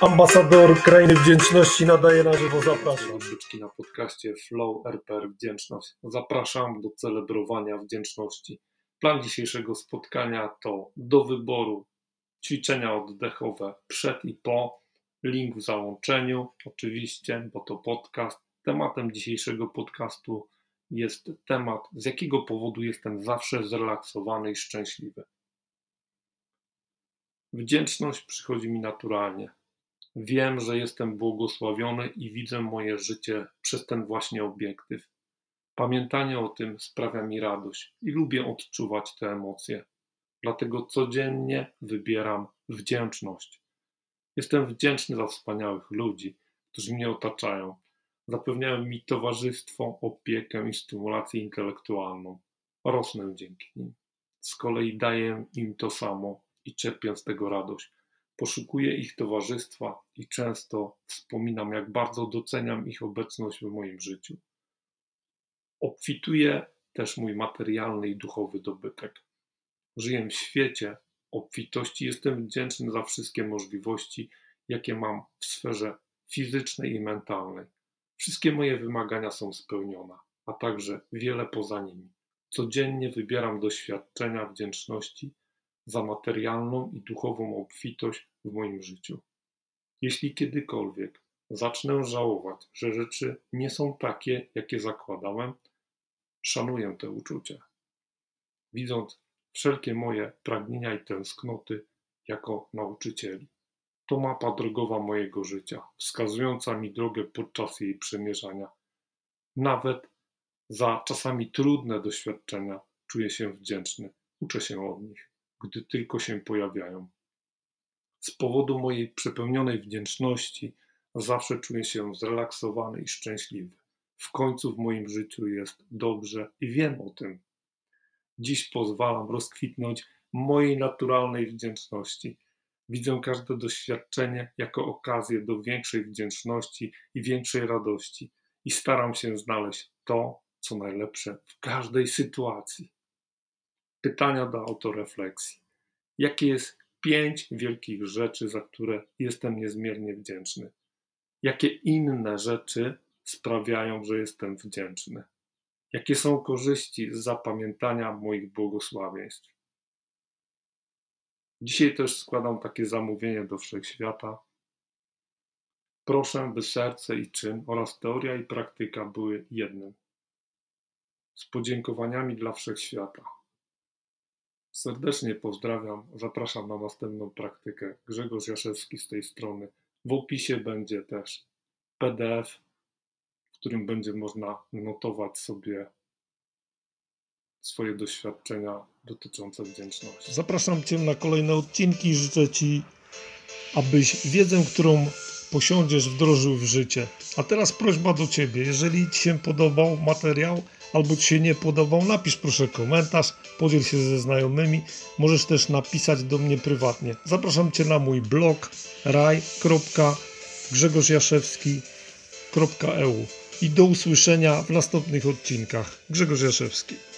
Ambasador Krainy Wdzięczności nadaje na żywo, zapraszam. Byczki na podcaście Flow RPR Wdzięczność. Zapraszam do celebrowania wdzięczności. Plan dzisiejszego spotkania to do wyboru ćwiczenia oddechowe przed i po. Link w załączeniu, oczywiście, bo to podcast. Tematem dzisiejszego podcastu jest temat, z jakiego powodu jestem zawsze zrelaksowany i szczęśliwy. Wdzięczność przychodzi mi naturalnie. Wiem, że jestem błogosławiony i widzę moje życie przez ten właśnie obiektyw. Pamiętanie o tym sprawia mi radość i lubię odczuwać te emocje. Dlatego codziennie wybieram wdzięczność. Jestem wdzięczny za wspaniałych ludzi, którzy mnie otaczają. Zapewniają mi towarzystwo, opiekę i stymulację intelektualną. Rosnę dzięki nim. Z kolei daję im to samo i czerpię z tego radość. Poszukuję ich towarzystwa i często wspominam, jak bardzo doceniam ich obecność w moim życiu. Obfituje też mój materialny i duchowy dobytek. Żyję w świecie obfitości, jestem wdzięczny za wszystkie możliwości, jakie mam w sferze fizycznej i mentalnej. Wszystkie moje wymagania są spełnione, a także wiele poza nimi. Codziennie wybieram doświadczenia wdzięczności za materialną i duchową obfitość w moim życiu. Jeśli kiedykolwiek zacznę żałować, że rzeczy nie są takie, jakie zakładałem, szanuję te uczucia. Widząc wszelkie moje pragnienia i tęsknoty jako nauczycieli. To mapa drogowa mojego życia, wskazująca mi drogę podczas jej przemierzania. Nawet za czasami trudne doświadczenia czuję się wdzięczny, uczę się od nich, gdy tylko się pojawiają. Z powodu mojej przepełnionej wdzięczności zawsze czuję się zrelaksowany i szczęśliwy. W końcu w moim życiu jest dobrze i wiem o tym. Dziś pozwalam rozkwitnąć mojej naturalnej wdzięczności. Widzę każde doświadczenie jako okazję do większej wdzięczności i większej radości i staram się znaleźć to, co najlepsze w każdej sytuacji. Pytania do autorefleksji. Jakie jest pięć wielkich rzeczy, za które jestem niezmiernie wdzięczny? Jakie inne rzeczy sprawiają, że jestem wdzięczny? Jakie są korzyści z zapamiętania moich błogosławieństw? Dzisiaj też składam takie zamówienie do wszechświata. Proszę, by serce i czyn oraz teoria i praktyka były jednym. Z podziękowaniami dla wszechświata. Serdecznie pozdrawiam, zapraszam na następną praktykę. Grzegorz Jaszewski z tej strony. W opisie będzie też PDF, w którym będzie można notować sobie swoje doświadczenia dotyczące wdzięczności. Zapraszam Cię na kolejne odcinki. Życzę Ci, abyś wiedzę, którą posiądziesz, wdrożył w życie. A teraz prośba do Ciebie. Jeżeli Ci się podobał materiał, albo Ci się nie podobał, napisz proszę komentarz, podziel się ze znajomymi. Możesz też napisać do mnie prywatnie. Zapraszam Cię na mój blog raj.grzegorzjaszewski.eu i do usłyszenia w następnych odcinkach. Grzegorz Jaszewski.